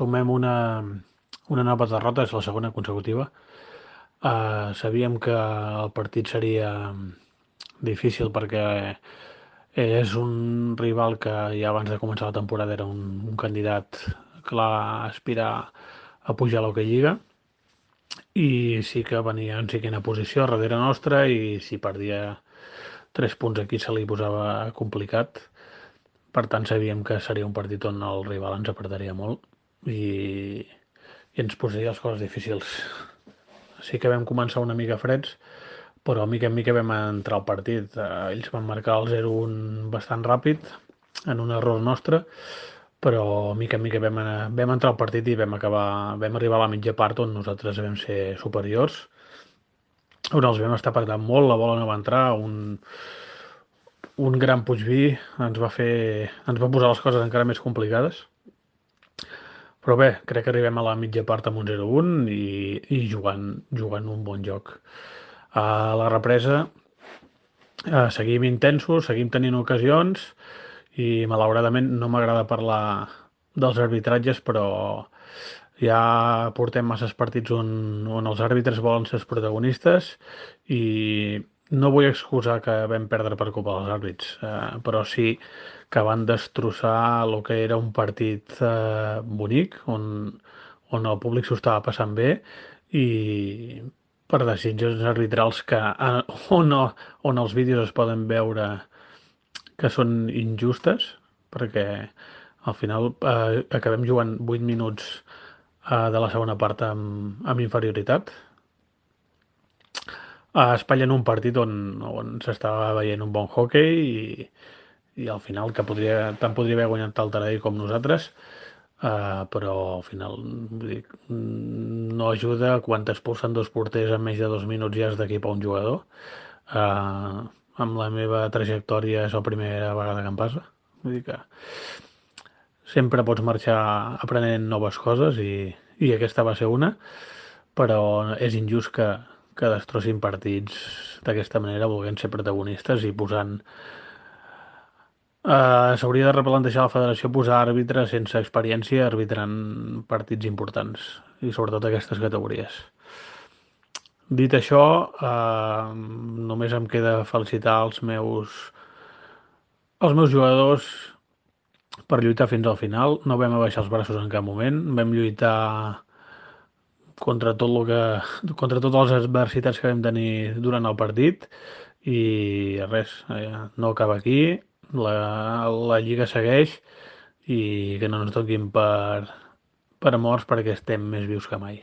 sumem una, una nova derrota, és la segona consecutiva. Uh, sabíem que el partit seria difícil perquè és un rival que ja abans de començar la temporada era un, un candidat clar a aspirar a pujar a l'Hockey Lliga. I sí que venia en cinquena posició darrere nostra i si perdia tres punts aquí se li posava complicat. Per tant sabíem que seria un partit on el rival ens apretaria molt i, i ens posaria les coses difícils sí que vam començar una mica freds però mica en mica vam entrar al partit eh, ells van marcar el 0-1 bastant ràpid en un error nostre però mica en mica vam, anar, vam entrar al partit i vam, acabar, vam arribar a la mitja part on nosaltres vam ser superiors, on els vam estar apretant molt, la bola no va entrar, un, un gran Puigví ens va fer, ens va posar les coses encara més complicades. Però bé, crec que arribem a la mitja part amb un 0-1 i, i jugant, jugant un bon joc. A la represa eh, seguim intensos, seguim tenint ocasions, i malauradament no m'agrada parlar dels arbitratges, però ja portem masses partits on, on els àrbitres volen ser els protagonistes i no vull excusar que vam perdre per culpa dels àrbits, eh, però sí que van destrossar el que era un partit eh, bonic, on, on el públic s'ho estava passant bé i per decisions arbitrals que, eh, on, on els vídeos es poden veure que són injustes, perquè al final eh, acabem jugant 8 minuts eh, de la segona part amb, amb inferioritat. A Espanya en un partit on, on s'estava veient un bon hockey i, i al final que podria, tant podria haver guanyat el Taradell com nosaltres, eh, però al final vull dir, no ajuda quan t'expulsen dos porters en menys de dos minuts ja has d'equipar un jugador. Eh, amb la meva trajectòria és la primera vegada que em passa. Vull dir que sempre pots marxar aprenent noves coses i, i aquesta va ser una, però és injust que, que destrossin partits d'aquesta manera volent ser protagonistes i posant... Uh, S'hauria de replantejar la federació posar àrbitres sense experiència arbitrant partits importants i sobretot aquestes categories. Dit això, eh, només em queda felicitar els meus, els meus jugadors per lluitar fins al final. No vam abaixar els braços en cap moment. Vam lluitar contra tot el que, contra totes les adversitats que vam tenir durant el partit i res, eh, no acaba aquí. La, la lliga segueix i que no ens toquin per, per morts perquè estem més vius que mai.